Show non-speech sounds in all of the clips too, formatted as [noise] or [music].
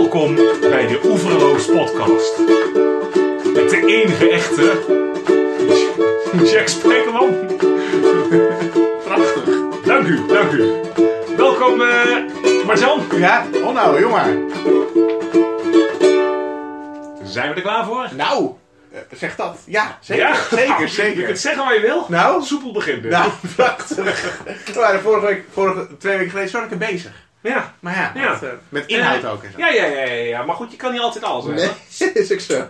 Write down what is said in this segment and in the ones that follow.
Welkom bij de Oeverloos Podcast. Met de enige echte. Jack Sprekkelman. Prachtig. Dank u, dank u. Welkom, eh Marjan. Ja, onnou, jongen. Zijn we er klaar voor? Nou, eh, zeg dat. Ja, zeker. Ja? Zeker, Je zeker. kunt zeggen wat je wil. Nou, Soepel beginnen. nou, [laughs] prachtig. We waren vorige week, vorige, twee weken geleden zo lekker bezig. Ja. Maar ja, Ja. Met, eh, met inhoud Eh, ook en zo. Ja, ja, ja, ja, ja. Maar goed, je kan niet altijd alles hebben. [laughs] Nee, is ook zo.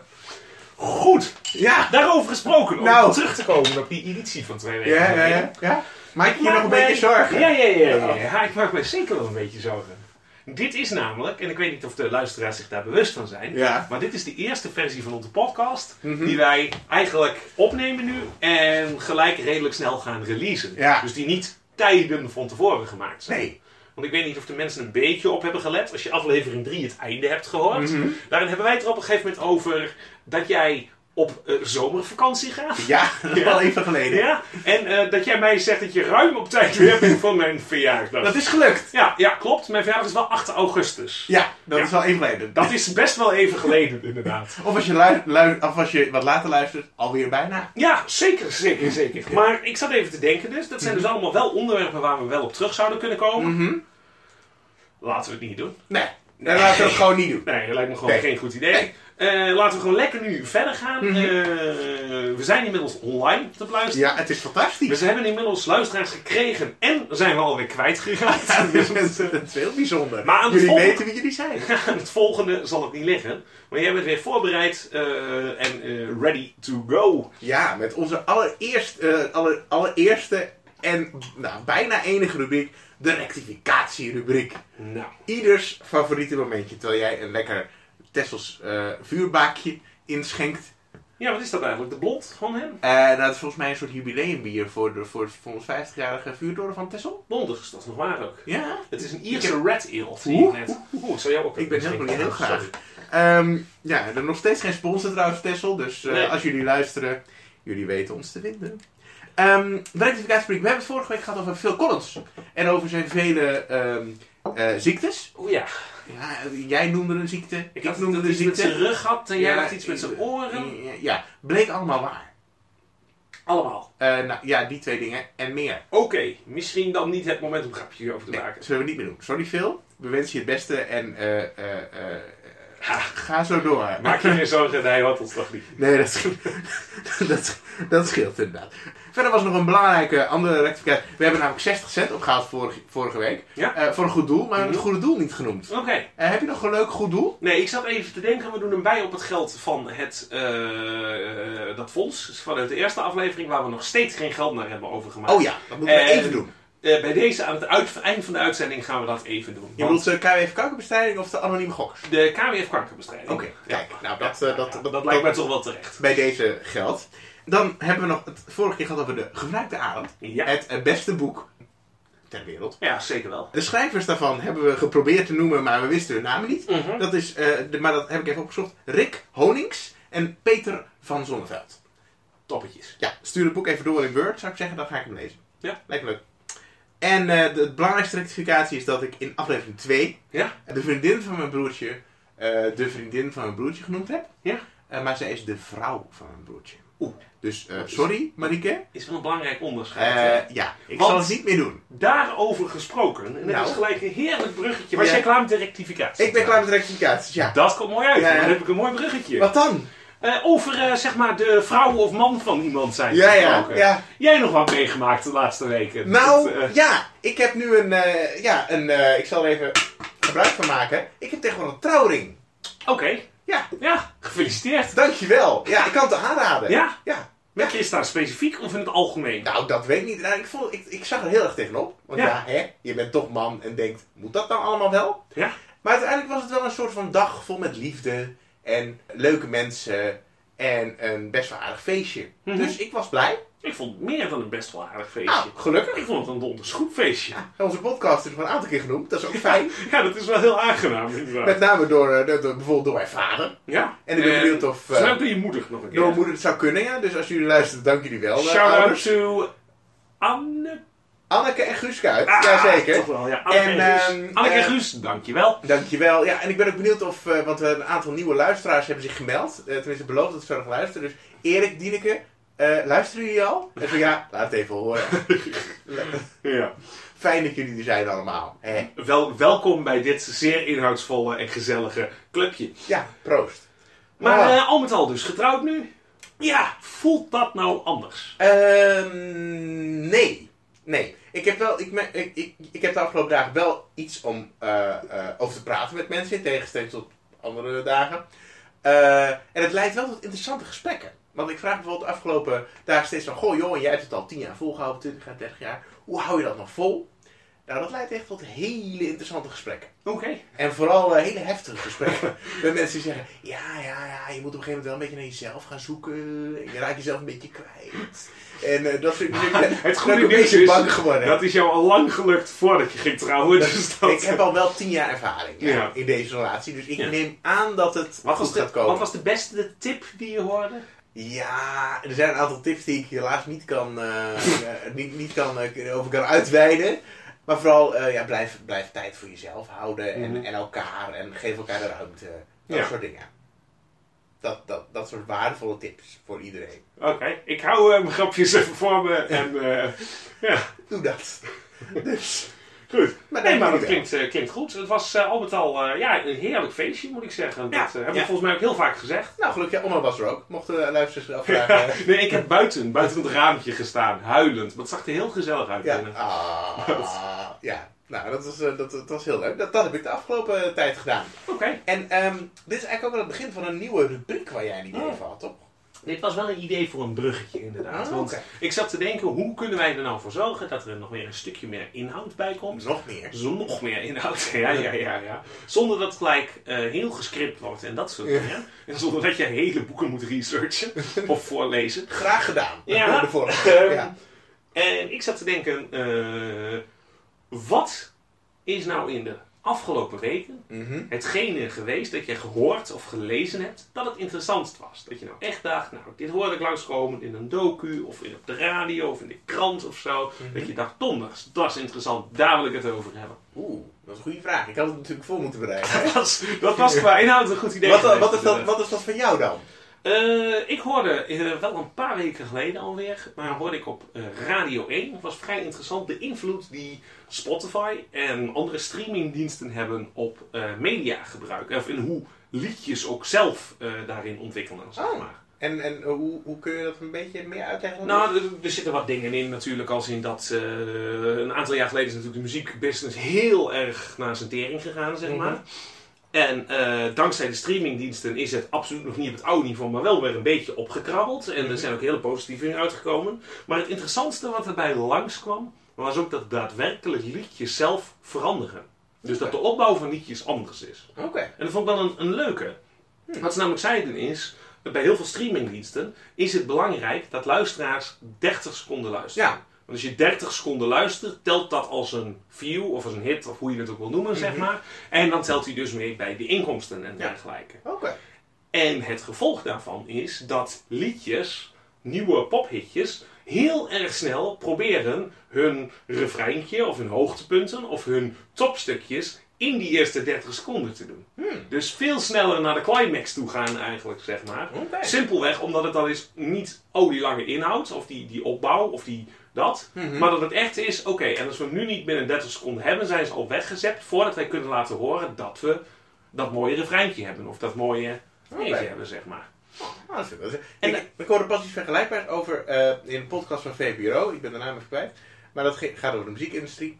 Goed. Ja. Daarover gesproken. Om Nou. terug te komen op die editie van twee weken Ja, ja, ja. ja. Maak je je nog een mij- beetje zorgen? Ja, ja, ja, ja, ja. Ik maak me zeker wel een beetje zorgen. Dit is namelijk, en ik weet niet of de luisteraars zich daar bewust van zijn, Ja. maar dit is de eerste versie van onze podcast Mhm. die wij eigenlijk opnemen nu en gelijk redelijk snel gaan releasen. Ja. Dus die niet tijden van tevoren gemaakt zijn. Nee. Want ik weet niet of de mensen een beetje op hebben gelet. Als je aflevering 3 het einde hebt gehoord. Mhm. Daarin hebben wij het er op een gegeven moment over dat jij op eh, zomervakantie gaat. Ja, dat is [laughs] [laughs] Ja. wel even geleden. Ja, en eh, dat jij mij zegt dat je ruim op tijd weer bent van mijn verjaardag. Dat is gelukt. Ja, ja, klopt. Mijn verjaardag is wel 8 augustus. Ja, dat Ja. is wel even geleden. Dat is best wel even geleden, inderdaad. [laughs] Of als, je of als je wat later luistert, alweer bijna. Ja, zeker, zeker, zeker. Maar ik zat even te denken dus. Dat zijn dus allemaal wel onderwerpen waar we wel op terug zouden kunnen komen. Mhm. Laten we het niet doen. Nee, dan laten we het gewoon niet doen. Nee, dat lijkt me gewoon Nee. geen goed idee. Nee. Eh, laten we gewoon lekker nu verder gaan. Mhm. Eh, we zijn inmiddels online te beluisteren. Ja, het is fantastisch. Dus we hebben inmiddels luisteraars gekregen en zijn we alweer kwijtgeraakt. Ja, [laughs] dat, is, dat is heel bijzonder. Maar jullie volgende- weten wie jullie zijn. [laughs] Aan het volgende zal het niet liggen. Maar jij bent weer voorbereid eh, en ready to go. Ja, met onze allereerst, aller, allereerste en nou, bijna enige rubriek, de rectificatierubriek. Nou, Ieders favoriete momentje, terwijl jij een lekker Tessels eh, vuurbaakje inschenkt. ja, wat is dat eigenlijk? De blond van hem? Eh nou, dat is volgens mij een soort jubileumbier voor, de, voor, voor ons 50-jarige vuurtoren van Tessel. Blondig, dat is nog waar ook. Ja, Het is een Ierse red ale, zie ik Oeh, net. Oeh, zou jou ook ik ben heel, misschien- heel graag. Ehm, ja, er nog steeds geen sponsor trouwens, Tessel. Dus eh, Nee. als jullie luisteren, jullie weten ons te vinden. Ehm de rectificatierubriek. We hebben het vorige week gehad over Phil Collins. En over zijn vele ehm, eh, ziektes. Oeh ja, Ja, jij noemde een ziekte, ik, ik had noemde een iets met ziekte. zijn rug had en jij had iets met zijn eh, oren. Ja, Ja, bleek allemaal waar. Allemaal. Eh, nou ja, die twee dingen en meer. Oké, misschien dan niet het moment om grapjes over te Nee, maken. dat zullen we niet meer doen. Sorry Phil, we wensen je het beste en eh, ga zo door. Maak je geen zorgen, hij hoort ons toch niet. Nee, dat, scheelt- [laughs] dat, dat scheelt inderdaad. Verder was nog een belangrijke andere rectificatie. We hebben namelijk 60 cent opgehaald vorige, vorige week. Ja. Eh, voor een goed doel, maar we hebben Mhm. het goede doel niet genoemd. Oké. Eh, heb je nog een leuk goed doel? Nee, ik zat even te denken, we doen hem bij op het geld van het, eh, dat fonds. Dus vanuit de eerste aflevering waar we nog steeds geen geld naar hebben overgemaakt. Oh ja, dat moeten we En- even doen. Bij deze, aan het uit- eind van de uitzending, gaan we dat even doen. Je bedoelt uh, KWF kankerbestrijding of de anonieme gokkers? de KWF kankerbestrijding. Oké, kijk. Nou, dat, eh, dat, dat, dat, lijkt mij toch wel terecht. bij deze geldt. Dan hebben we nog het vorige keer gehad over de gebruikte. Ja. Het eh, beste boek ter wereld. ja, zeker wel. De schrijvers daarvan hebben we geprobeerd te noemen, maar we wisten hun namen niet. Mhm. Dat is, eh, de, maar dat heb ik even opgezocht. Rick Honings en Peter van Zonneveld. Toppetjes. Ja, stuur het boek even door in Word, zou ik zeggen. Dan ga ik hem lezen. Ja. Lijkt me leuk. En eh, de, belangrijkste rectificatie is dat ik in aflevering 2 Ja? de vriendin van mijn broertje de vriendin van mijn broertje genoemd heb. Ja. Maar zij is de vrouw van mijn broertje. Oeh. Dus eh, sorry, Marieke. Is wel een belangrijk onderscheid. Eh, ja, ik Want- zal het niet meer doen. Daarover gesproken, en dat Nou. is gelijk een heerlijk bruggetje. Ja. jij klaar met de rectificatie? Ik ben klaar met de ja. Dat komt mooi uit, Ja, ja. dan heb ik een mooi bruggetje. Wat dan? Eh, over zeg maar de vrouw of man van iemand zijn Ja, ja, gesproken. ja. Jij nog wat meegemaakt de laatste weken? Nou, Dat, ja, ik heb nu een, ja, een, ik zal er even gebruik van maken. Ik heb tegenwoordig een trouwring. Oké, Ja, ja, gefeliciteerd. dankjewel. Ja, ik kan het aanraden. Ja? Ja. Met je is daar specifiek of in het algemeen? Nou, dat weet ik niet. Nou, ik, vond, ik, ik zag er heel erg tegenop. Want Ja. ja, hè, je bent toch man en denkt, moet dat dan allemaal wel? Ja. Maar uiteindelijk was het wel een soort van dag vol met liefde en leuke mensen en een best wel aardig feestje. Mhm. Dus ik was blij. Ik vond het meer dan een best wel aardig feestje. Nou, gelukkig. Ik vond het een donders goed feestje. Ja, onze podcast is nog een aantal keer genoemd. Dat is ook fijn. [laughs] Ja, dat is wel heel aangenaam inderdaad. Met name door, eh, door- door- bijvoorbeeld door mijn vader. Ja. En ik ben Eh, benieuwd of... eh, Zou door je moeder nog een keer. door mijn moeder het zou kunnen, ja. Dus als jullie luisteren, dank jullie wel. eh, Shout out ouders. to Anne Anneke en Guus Kuit. Ah, Jazeker. Toch wel, ja. Anneke en, En, Guus. ehm, Anneke en eh, Guus, dankjewel. Dankjewel. Ja, en ik ben ook benieuwd of, eh, want we een aantal nieuwe luisteraars hebben zich gemeld. Eh, tenminste, beloofd dat ze nog luisteren. Dus Erik, Dieneke, eh, luisteren jullie al? En zo, ja, laat het even horen. [laughs] Ja. Fijn dat jullie er zijn allemaal. Hè? Wel, welkom bij dit zeer inhoudsvolle en gezellige clubje. Ja, proost. Maar Oh. eh, al met al dus, getrouwd nu? Ja, voelt dat nou anders? Ehm, nee. Nee. Ik heb, wel, ik, ik, ik, ik heb de afgelopen dagen wel iets om eh, over te praten met mensen, in tegenstelling tot andere dagen. En het leidt wel tot interessante gesprekken. Want ik vraag bijvoorbeeld de afgelopen dagen steeds van... Goh joh, jij hebt het al 10 jaar volgehouden, 20 jaar, 30 jaar. Hoe hou je dat nog vol? Nou, dat leidt echt tot hele interessante gesprekken. Oké. En vooral eh, hele heftige gesprekken. [laughs] met mensen die zeggen: ja, ja, ja, je moet op een gegeven moment wel een beetje naar jezelf gaan zoeken. Je raakt jezelf een beetje kwijt. En eh, dat dingen. Ik [laughs] Het goede een beetje is, bang geworden. dat is jou al lang gelukt voordat je ging trouwen. Dus dat... Ik heb al wel tien jaar ervaring ja, Ja. in deze relatie. Dus ik Ja. neem aan dat het wat, goed de, gaat komen. wat was de beste tip die je hoorde? Ja, er zijn een aantal tips die ik helaas niet kan, eh, [laughs] eh, niet, niet kan, eh, over kan uitweiden. Maar vooral, ja, blijf, blijf tijd voor jezelf houden en, Mhm. en elkaar en geef elkaar de ruimte. Dat Ja. soort dingen. Dat, dat, dat soort waardevolle tips voor iedereen. Oké, ik hou mijn grapjes even voor me en [laughs] ja, Doe dat. [laughs] dus, goed. maar Nee, maar dat klinkt, eh, klinkt goed. Het was eh, al met al eh, ja, een heerlijk feestje, moet ik zeggen. Dat Ja, hebben we volgens mij ook heel vaak gezegd. Nou, gelukkig, ja, Omar was er ook. Mochten de luisteraars afvragen. [laughs] nee, ik heb buiten, buiten het raampje gestaan, huilend. Maar het zag er heel gezellig uit ja, binnen. ah, ja. Nou, dat was, dat, dat was heel leuk. Dat, dat heb ik de afgelopen tijd gedaan. Oké, En ehm, dit is eigenlijk ook wel het begin van een nieuwe rubriek waar jij een idee Oh. van had, toch? Dit was wel een idee voor een bruggetje inderdaad. Ah, want ik zat te denken, hoe kunnen wij er nou voor zorgen dat er nog weer een stukje meer inhoud bij komt? Nog meer. Zo nog meer inhoud. [laughs] Ja, ja, ja, ja. Zonder dat het gelijk eh, heel gescript wordt en dat soort Ja. dingen. En zonder dat je hele boeken moet researchen [laughs] of voorlezen. Graag gedaan. Ja. [laughs] De vorige. Ehm, ja. En ik zat te denken, eh, wat is nou in de afgelopen weken Mhm. hetgene geweest dat je gehoord of gelezen hebt dat het interessantst was? Dat je nou echt dacht, nou, dit hoorde ik langskomen in een docu of in op de radio of in de krant of zo. Mhm. Dat je dacht, donders, dat is interessant, daar wil ik het over hebben. Oeh, dat is een goede vraag. Ik had het natuurlijk voor moeten bereiden. [laughs] Dat was, dat was qua inhoud een goed idee. Wat, geweest, wat, is dat, wat is dat van jou dan? Eh, ik hoorde eh, wel een paar weken geleden alweer, maar hoorde ik op eh, Radio 1. Het was vrij interessant de invloed die Spotify en andere streamingdiensten hebben op mediagebruik. Of in hoe liedjes ook zelf daarin ontwikkelen, zeg Oh. maar. En, en hoe, hoe kun je dat een beetje meer uitleggen? Nou, er, er zitten wat dingen in natuurlijk, als in dat een aantal jaar geleden is natuurlijk de muziekbusiness heel erg naar zijn tering gegaan, zeg maar. Mhm. En eh, dankzij de streamingdiensten is het absoluut nog niet op het oude niveau, maar wel weer een beetje opgekrabbeld. En er zijn ook hele positieve dingen uitgekomen. Maar het interessantste wat erbij langskwam, was ook dat daadwerkelijk liedjes zelf veranderen. Dus dat de opbouw van liedjes anders is. Oké. En dat vond ik wel een, een leuke. Wat ze namelijk zeiden is, bij heel veel streamingdiensten is het belangrijk dat luisteraars 30 seconden luisteren. Ja. Want als je 30 seconden luistert, telt dat als een view of als een hit of hoe je het ook wil noemen, zeg Mhm. maar. En dan telt hij dus mee bij de inkomsten en Ja. dergelijke. En het gevolg daarvan is dat liedjes, nieuwe pophitjes, heel erg snel proberen hun refreintje of hun hoogtepunten of hun topstukjes in die eerste 30 seconden te doen. Hmm. Dus veel sneller naar de climax toe gaan eigenlijk, zeg maar. Simpelweg omdat het dan is niet, oh die lange inhoud of die, die opbouw of die dat. Mhm. Maar dat het echt is, oké, en als we hem nu niet binnen 30 seconden hebben, zijn ze al weggezet voordat wij kunnen laten horen dat we dat mooie refreintje hebben. Of dat mooie eentje hebben, zeg maar. Dat is is- En- ik, ik hoorde pas iets vergelijkbaars over eh, in een podcast van VPRO. Ik ben de naam even kwijt. Maar dat gaat over de muziekindustrie.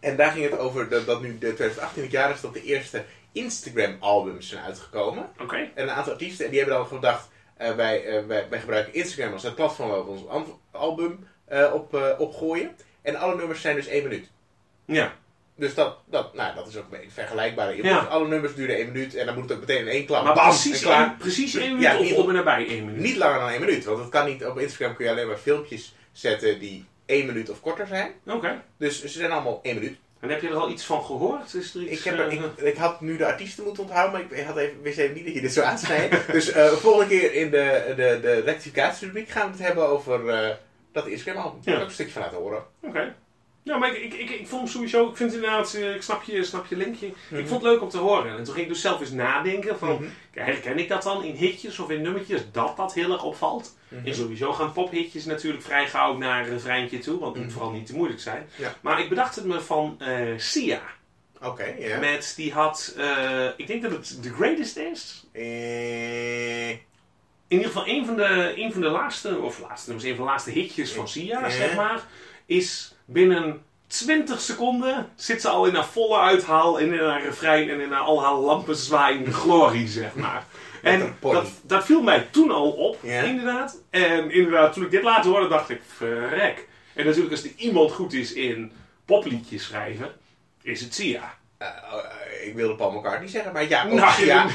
En daar ging het over dat, dat nu de 2018 het jaar is dat de eerste Instagram-albums zijn uitgekomen. Oké. En een aantal artiesten, en die hebben dan gedacht, eh, wij, eh, wij, wij gebruiken Instagram als het platform waar we ons album eh, op, eh, opgooien. En alle nummers zijn dus één minuut. Ja. Dus dat, dat, nou, dat is ook een beetje vergelijkbaar. Je Ja. moet- Alle nummers duren één minuut en dan moet het ook meteen in één klap. Maar bam, precies klaar. één, precies één minuut Ja, of niet op op- en nabij één minuut. Niet langer dan één minuut, want het kan niet. Op Instagram kun je alleen maar filmpjes zetten die één minuut of korter zijn. Oké. Dus ze zijn allemaal één minuut. En heb je er al iets van gehoord? Is er iets, Ik, heb er, eh, ik, ik had nu de artiesten moeten onthouden, maar ik had even, wist even niet dat je dit zo aansnijdt. [laughs] dus eh volgende keer in de, de, de rectificatierubriek gaan we het hebben over dat album. Daar wil ik ook een stukje van laten horen. Oké. Ja, maar ik, ik, ik, ik vond hem sowieso, ik vind het inderdaad, eh, ik snap je, snap je linkje. Mhm. Ik vond het leuk om te horen. En toen ging ik dus zelf eens nadenken van, Mhm. herken ik dat dan in hitjes of in nummertjes, dat dat heel erg opvalt? Mhm. En sowieso gaan pophitjes natuurlijk vrij gauw naar een refreintje toe, want het moet Mhm. vooral niet te moeilijk zijn. Ja. Maar ik bedacht het me van eh, Sia. Oké, ja. Met, die had, eh, ik denk dat het The Greatest is. Eh, In ieder geval een van de, een van de laatste, of laatste nummers, een van de laatste hitjes van Sia, zeg maar, is binnen 20 seconden zit ze al in haar volle uithaal en in haar refrein en in haar al haar lampen zwaaiende glorie, zeg maar. [laughs] En dat, dat viel mij toen al op, inderdaad. En inderdaad, toen ik dit later hoorde, dacht ik, verrek. En natuurlijk, als er iemand goed is in popliedjes schrijven, is het Sia. Eh, eh, ik wilde Paul McCartney zeggen, maar ja, ook Nou, Sia.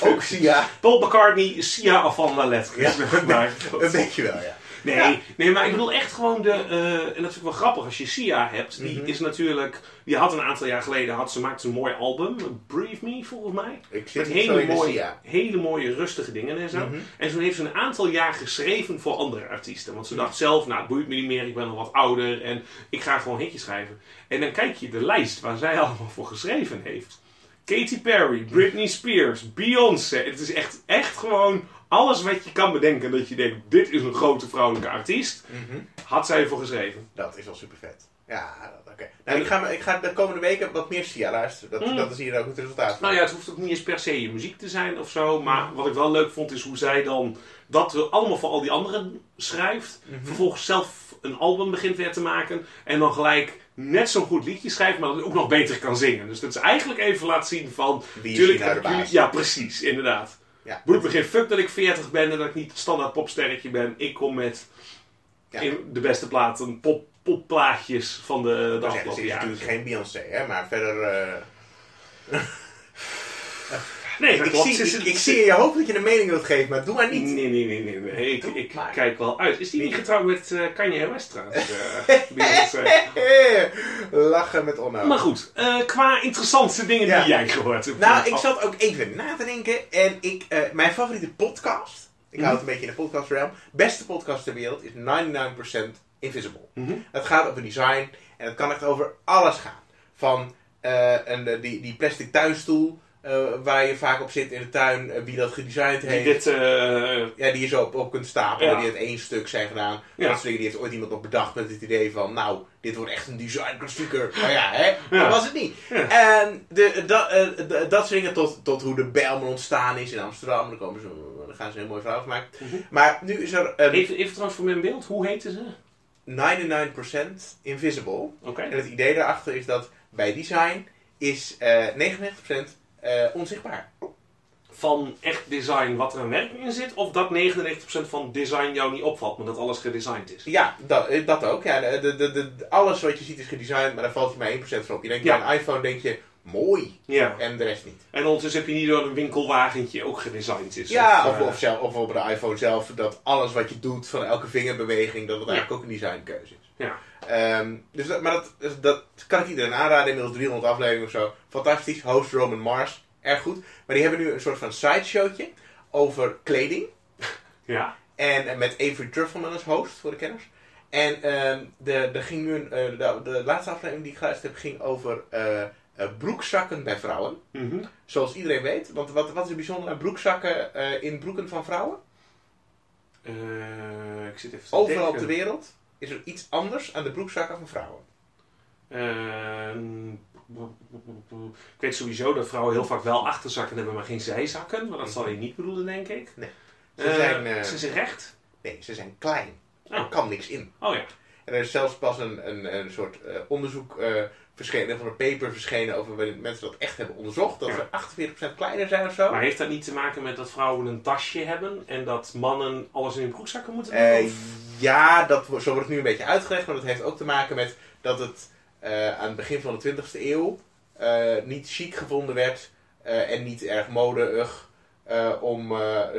Ook Sia. Paul McCartney, Sia la lettre. Ja. [laughs] [laughs] Dat denk je wel, ja. Nee, Ja. nee, maar ik bedoel echt gewoon de. eh, en dat vind ik wel grappig als je Sia hebt. Die Mhm. is natuurlijk. Die had een aantal jaar geleden. Had, ze maakte een mooi album. Breathe Me volgens mij. Ik zit Met hele mooie, Sia. hele mooie rustige dingen en zo. Mhm. En toen heeft ze een aantal jaar geschreven voor andere artiesten. Want ze dacht zelf, nou het boeit me niet meer, ik ben al wat ouder en ik ga gewoon hitjes schrijven. En dan kijk je de lijst waar zij [laughs] allemaal voor geschreven heeft. Katy Perry, Britney Spears, Beyoncé. Het is echt, echt gewoon alles wat je kan bedenken dat je denkt, dit is een grote vrouwelijke artiest. Mhm. Had zij ervoor geschreven. Dat is wel super vet. Ja, oké. Nou, ik, ga, ik ga de komende weken wat meer Sia luisteren. Dat, Mm. dat is hier ook het resultaat van. Nou ja, het hoeft ook niet eens per se je muziek te zijn of zo. Maar wat ik wel leuk vond is hoe zij dan dat allemaal voor al die anderen schrijft. Mhm. Vervolgens zelf een album begint weer te maken. En dan gelijk net zo'n goed liedje schrijft, maar dat ook nog beter kan zingen. Dus dat is eigenlijk even laten zien van... Wie is tuurlijk hier nou jullie- Ja, precies. Inderdaad. Ja. Geen fuck dat ik 40 ben en dat ik niet het standaard popsterretje ben. Ik kom met Ja. in de beste platen pop, popplaatjes van de, ze afgelopen is jaren. natuurlijk geen Beyoncé, hè, maar verder... eh, [laughs] Nee, dat ik, klopt. zie, is- ik, ik zie in je hoofd dat je een mening wilt geven, maar doe maar niet. Nee, nee, nee, nee. nee. Ik, Doe ik maar. kijk wel uit. Is die niet getrouwd met eh, Kanye West trouwens? [laughs] Eh. [laughs] Lachen met onnodig. maar goed, eh, qua interessante dingen Ja. die jij gehoord hebt. Nou, ik zat ook even na te denken. En ik, mijn favoriete podcast, ik hou het een beetje in de podcast realm. Beste podcast ter wereld is 99% Invisible. mhm. Het gaat over design en het kan echt over alles gaan. Van een, die, die plastic tuinstoel eh, waar je vaak op zit in de tuin, eh, wie dat gedesigned Die heeft. dit, eh, Ja, die je zo op, op kunt stapelen, Ja. die uit één stuk zijn gedaan. Ja. Dat soort die heeft ooit iemand nog bedacht met het idee van, nou, dit wordt echt een design. Maar ja, hè, Ja. dat was het niet. En de, dat, de- dat soort dingen tot, tot hoe de Bijlmer ontstaan is in Amsterdam. Daar, komen ze, daar gaan ze een heel mooi verhaal van maken. Mhm. Maar nu is er even, even trouwens voor mijn beeld, hoe heette ze? 99% invisible. En het idee daarachter is dat bij design is eh 99% eh, onzichtbaar. Van echt design wat er aan werking in zit, of dat 99% van design jou niet opvalt, maar dat alles gedesigned is? Ja, dat, eh, dat ook. Ja, de, de, de, alles wat je ziet is gedesigned, maar daar valt je maar 1% van op. Je denkt Ja. bij een iPhone, denk je, mooi. Ja. En de rest niet. En ondertussen heb je niet door een winkelwagentje ook gedesigned is. Ja, of, of, eh, of, zelf, of op de iPhone zelf, dat alles wat je doet, van elke vingerbeweging, dat het Ja. eigenlijk ook een designkeuze is. Ja. Ehm, dus dat, maar dat, dus dat kan ik iedereen aanraden, inmiddels 300 afleveringen of zo. Fantastisch, host Roman Mars, erg goed. Maar die hebben nu een soort van sideshowtje over kleding. [laughs] ja. En eh, met Avery Trufelman als host, voor de kenners. En ehm de, de, ging nu een, eh, de, de laatste aflevering die ik geluisterd heb, ging over eh, broekzakken bij vrouwen. Mhm. Zoals iedereen weet. Want wat, wat is er bijzonder aan broekzakken in broeken van vrouwen? Ik zit even te Overal op de wereld is er iets anders aan de broekzakken van vrouwen. Ehm, ik weet sowieso dat vrouwen heel vaak wel achterzakken hebben, maar geen zijzakken. Maar dat zal je niet bedoelen, denk ik. Nee. Ze Eh, zijn, eh, Ze zijn recht. Nee, ze zijn klein. Er Oh. kan niks in. Oh ja. En er is zelfs pas een, een, een soort eh, onderzoek verschenen, van een paper verschenen over waarin mensen dat echt hebben onderzocht. Dat Ja. ze 48% kleiner zijn of zo. Maar heeft dat niet te maken met dat vrouwen een tasje hebben en dat mannen alles in hun broekzakken moeten doen? Eh, Of- ja, dat, zo wordt het nu een beetje uitgelegd, maar dat heeft ook te maken met dat het eh, aan het begin van de 20e eeuw eh, niet chic gevonden werd en niet erg modeig eh, om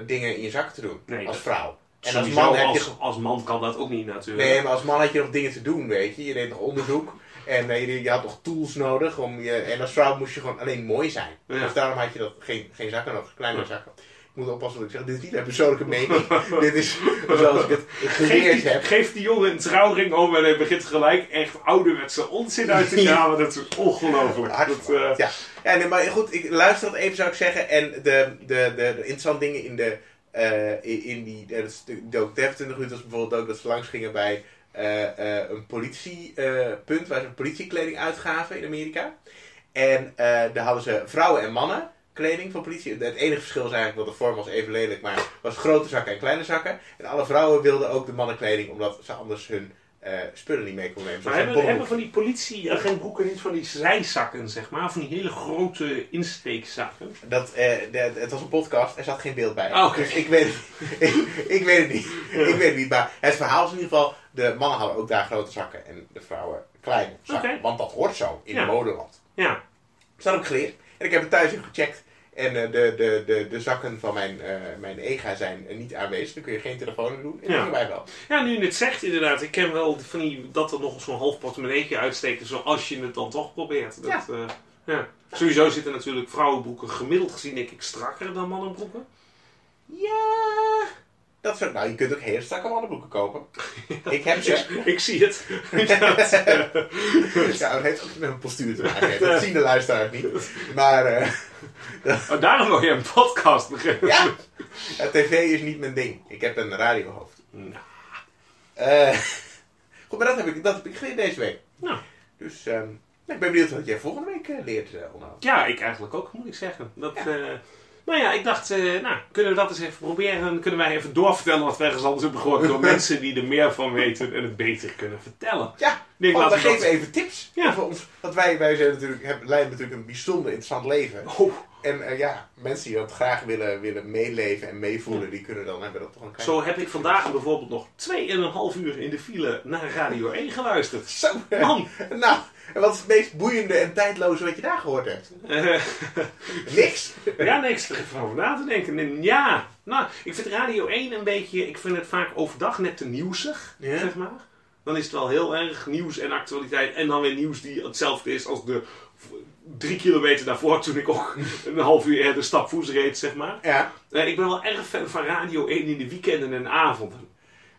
dingen in je zak te doen Nee, als vrouw. En als man heb je als, ge- als man kan dat ook niet natuurlijk. Nee, maar als man had je nog dingen te doen, weet je. Je deed nog onderzoek. En eh, je, je had nog tools nodig. Om je, en als vrouw moest je gewoon alleen mooi zijn. Ja. Dus daarom had je dat, geen, geen zakken nodig, kleine Ja. zakken. moet oppassen wat ik zeg. Dit is niet mijn persoonlijke mening. [laughs] dit is zoals ik het geleerd Geef, die, heb. geef die jongen een trouwring om en hij begint gelijk echt ouderwetse onzin uit te halen. Dat is ongelooflijk. Hartstikke Dat, eh, Ja, ja nee, maar goed, ik luister dat even zou ik zeggen. En de, de, de, de interessante dingen in, de, eh, in, in die dat dook 25 minuten was bijvoorbeeld ook dat ze langs gingen bij een politiepunt waar ze politiekleding uitgaven in Amerika. En eh, daar hadden ze vrouwen en mannen kleding van politie. Het enige verschil is eigenlijk dat de vorm was even lelijk, maar was grote zakken en kleine zakken. En alle vrouwen wilden ook de mannenkleding, omdat ze anders hun eh, spullen niet mee konden nemen. Maar hebben, hebben van die politieagentboeken niet van die zijzakken, zeg maar? Van die hele grote insteekzakken? Dat, eh, het was een podcast, er zat geen beeld bij. Dus ik weet, [laughs] ik, ik weet het niet. Ik weet het niet. Maar het verhaal is in ieder geval, de mannen hadden ook daar grote zakken en de vrouwen kleine zakken. Want dat hoort zo in Ja. modeland. Ja. Heb ik geleerd. En ik heb het thuis even gecheckt. En eh, de, de, de, de zakken van mijn, eh, mijn EGA zijn eh, niet aanwezig. Dan kun je geen telefoon doen. En Ja. dat wij wel. ja, nu je het zegt inderdaad. Ik ken wel van die, dat er nog zo'n half portemonneetje uitsteekt. Zo als je het dan toch probeert. Dat, Ja. ja. ja. Sowieso zitten natuurlijk vrouwenbroeken gemiddeld gezien denk ik strakker dan mannenbroeken. Ja. Dat nou, je kunt ook hele strakke mannenbroeken kopen. [laughs] Ik heb ze. Ik zie het. [laughs] Ja, dat heeft ook met mijn postuur te maken. Dat zien de luisteraars niet. Maar eh, Oh, daarom wil je een podcast beginnen. ja, ja, tv is niet mijn ding. Ik heb een radiohoofd. Nou, Eh, goed, maar dat heb ik, dat heb ik geleerd deze week. Nou. Dus ehm, ik ben benieuwd wat jij volgende week eh, leert, uh, Onno. Ja, ik eigenlijk ook, moet ik zeggen. Dat, Ja. Nou ja, ik dacht, eh, nou, kunnen we dat eens even proberen? Dan kunnen wij even doorvertellen wat we ergens anders hebben gehoord door [laughs] mensen die er meer van weten en het beter kunnen vertellen. Ja, denk, oh, we geven dat... even tips. Ja. Over ons, want wij, wij zijn natuurlijk, hebben, leiden natuurlijk een bijzonder interessant leven. Oh, En eh, ja, mensen die dat graag willen, willen meeleven en meevoelen, die kunnen dan hebben dat toch een klein... zo heb ik vandaag bijvoorbeeld nog 2,5 uur in de file naar Radio 1 geluisterd. Zo, Man, [laughs] nou, en wat is het meest boeiende en tijdloze wat je daar gehoord hebt? [laughs] Niks. ja, niks er even over na te denken. En ja, nou, ik vind Radio 1 een beetje, ik vind het vaak overdag net te nieuwsig, Ja. zeg maar. Dan is het wel heel erg nieuws en actualiteit. En dan weer nieuws die hetzelfde is als de drie kilometer daarvoor toen ik ook [laughs] een half uur eerder stapvoets reed, zeg maar. Ja, Eh, ik ben wel erg fan van Radio 1 in de weekenden en avonden.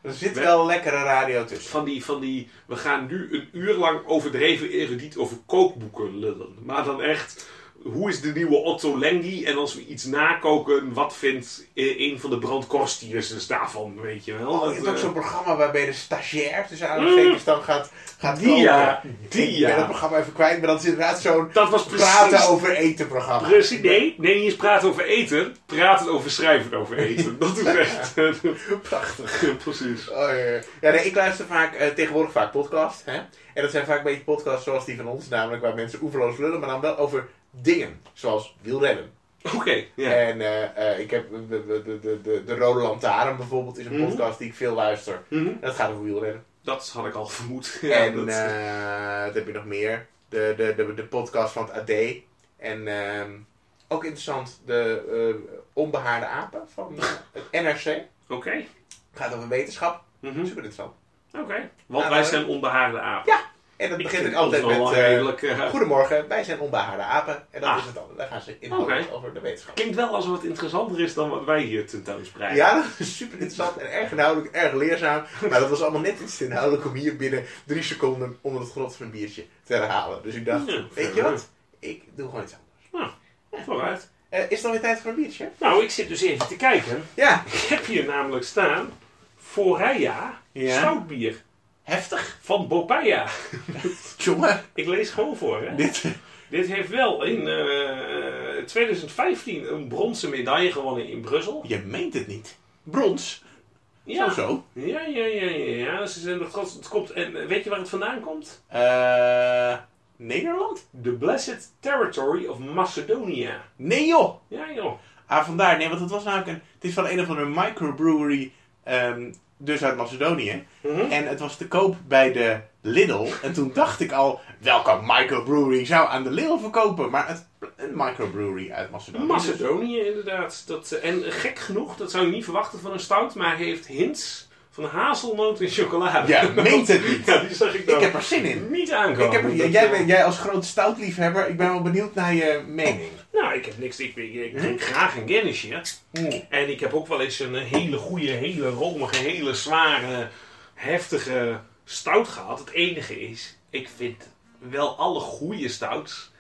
Er zit wel lekkere radio tussen. Van die, van die, we gaan nu een uur lang overdreven erudiet over kookboeken lullen. Maar dan echt, hoe is de nieuwe Otto Lengi? En als we iets nakoken, wat vindt eh, een van de brandkorstiers dus daarvan, weet je wel? Oh, je hebt ook eh, zo'n programma waarbij de stagiair tussen aanhalingstekens dan gaat, gaat Die ja, die Ik ben ja. dat programma even kwijt, maar dat is inderdaad zo'n Dat was praten precies... over eten programma. Precies, nee, nee, niet eens praten over eten. Praten over schrijven over eten. Dat is echt... [laughs] eh, Prachtig. [laughs] precies. Oh, ja, ja. ja, nee, ik luister vaak, tegenwoordig vaak podcasts. Hè? En dat zijn vaak een beetje podcasts zoals die van ons, namelijk waar mensen oeverloos lullen, maar dan wel over dingen. Zoals wielrennen. Oké. En eh, eh, ik heb de, de, de, de, de, de Rode Lantaarn bijvoorbeeld, is een Mhm. podcast die ik veel luister. Mhm. Dat gaat over wielrennen. Dat had ik al vermoed. [laughs] Ja, en dat- eh, wat heb je nog meer? De, de, de, de podcast van het AD. En ehm, ook interessant, de eh, onbehaarde apen van het NRC. Oké. Gaat over wetenschap. Mhm. Super interessant. Oké. Want Nou, wij zijn onbehaarde apen. Ja, En dat Ik begint ook altijd met... eh, redelijk, eh, Goedemorgen, wij zijn onbehaarde apen. En dat Ah. is het dan. Daar gaan ze inhoudelijk Oké. over de wetenschap. Klinkt wel alsof het interessanter is dan wat wij hier tentoonspreiden. Ja, dat is super interessant en erg inhoudelijk, erg leerzaam. Maar dat was allemaal net iets te inhoudelijk om hier binnen drie seconden onder het genot van een biertje te herhalen. Dus ik dacht, Ja, weet je wat? Ik doe gewoon iets anders. Vooruit. Eh, is het alweer tijd voor een biertje? Nou, ik zit dus even te kijken. Ja. Ik heb hier namelijk staan Foreia Ja. zoutbier Heftig. van Bopaya. [laughs] Jongen, Ik lees gewoon voor, hè. dit... Dit heeft wel in eh, 2015 een bronzen medaille gewonnen in Brussel. Je meent het niet. Brons. Ja, Zo zo. ja, ja, ja. ja, ja. Ze zijn trots- het komt, en eh, weet je waar het vandaan komt? Eh Nederland? The Blessed Territory of Macedonia. Nee joh. Ja, joh. Ah, vandaar. Nee, want het was namelijk een... Het is van een of andere microbrewery, ehm, dus uit Macedonië. Mhm. En het was te koop bij de Lidl. En toen dacht ik al, welke microbrewery zou aan de Lidl verkopen? Maar het, een microbrewery uit Macedonië. Macedonië, inderdaad. Dat, eh, en gek genoeg, dat zou je niet verwachten van een stout, maar hij heeft hints van hazelnoot en chocolade. Ja, [laughs] meent het niet. Ja, die zag ik dan Ik heb er zin in. niet aankomen. Ik heb er, jij, jij als groot stoutliefhebber, ik ben wel benieuwd naar je mening. Nou, ik heb niks. Ik, ik, ik drink graag een Guinnessje. Mm. En ik heb ook wel eens een hele goede, hele romige, hele zware, heftige stout gehad. Het enige is, ik vind wel alle goede stouts